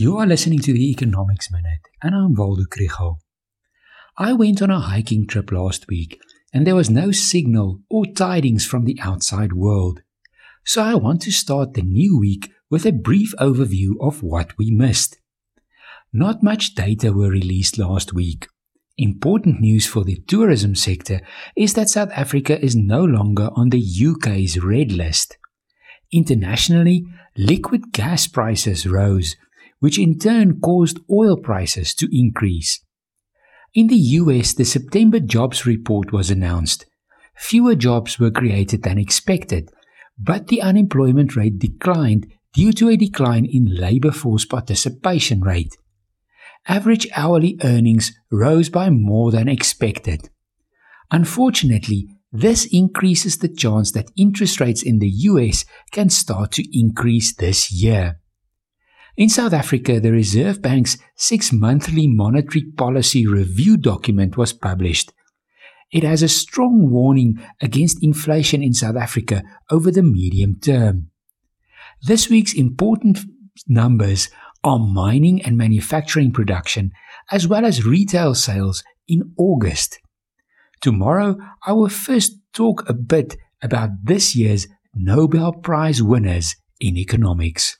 You are listening to the Economics Minute, and I'm Waldo Krugell. I went on a hiking trip last week, and there was no signal or tidings from the outside world. So I want to start the new week with a brief overview of what we missed. Not much data were released last week. Important news for the tourism sector is that South Africa is no longer on the UK's red list. Internationally, liquid gas prices rose which in turn caused oil prices to increase. In the US, the September jobs report was announced. Fewer jobs were created than expected, but the unemployment rate declined due to a decline in labor force participation rate. Average hourly earnings rose by more than expected. Unfortunately, this increases the chance that interest rates in the US can start to increase this year. In South Africa, the Reserve Bank's six monthly monetary policy review document was published. It has a strong warning against inflation in South Africa over the medium term. This week's important numbers are mining and manufacturing production, as well as retail sales in August. Tomorrow, I will first talk a bit about this year's Nobel Prize winners in economics.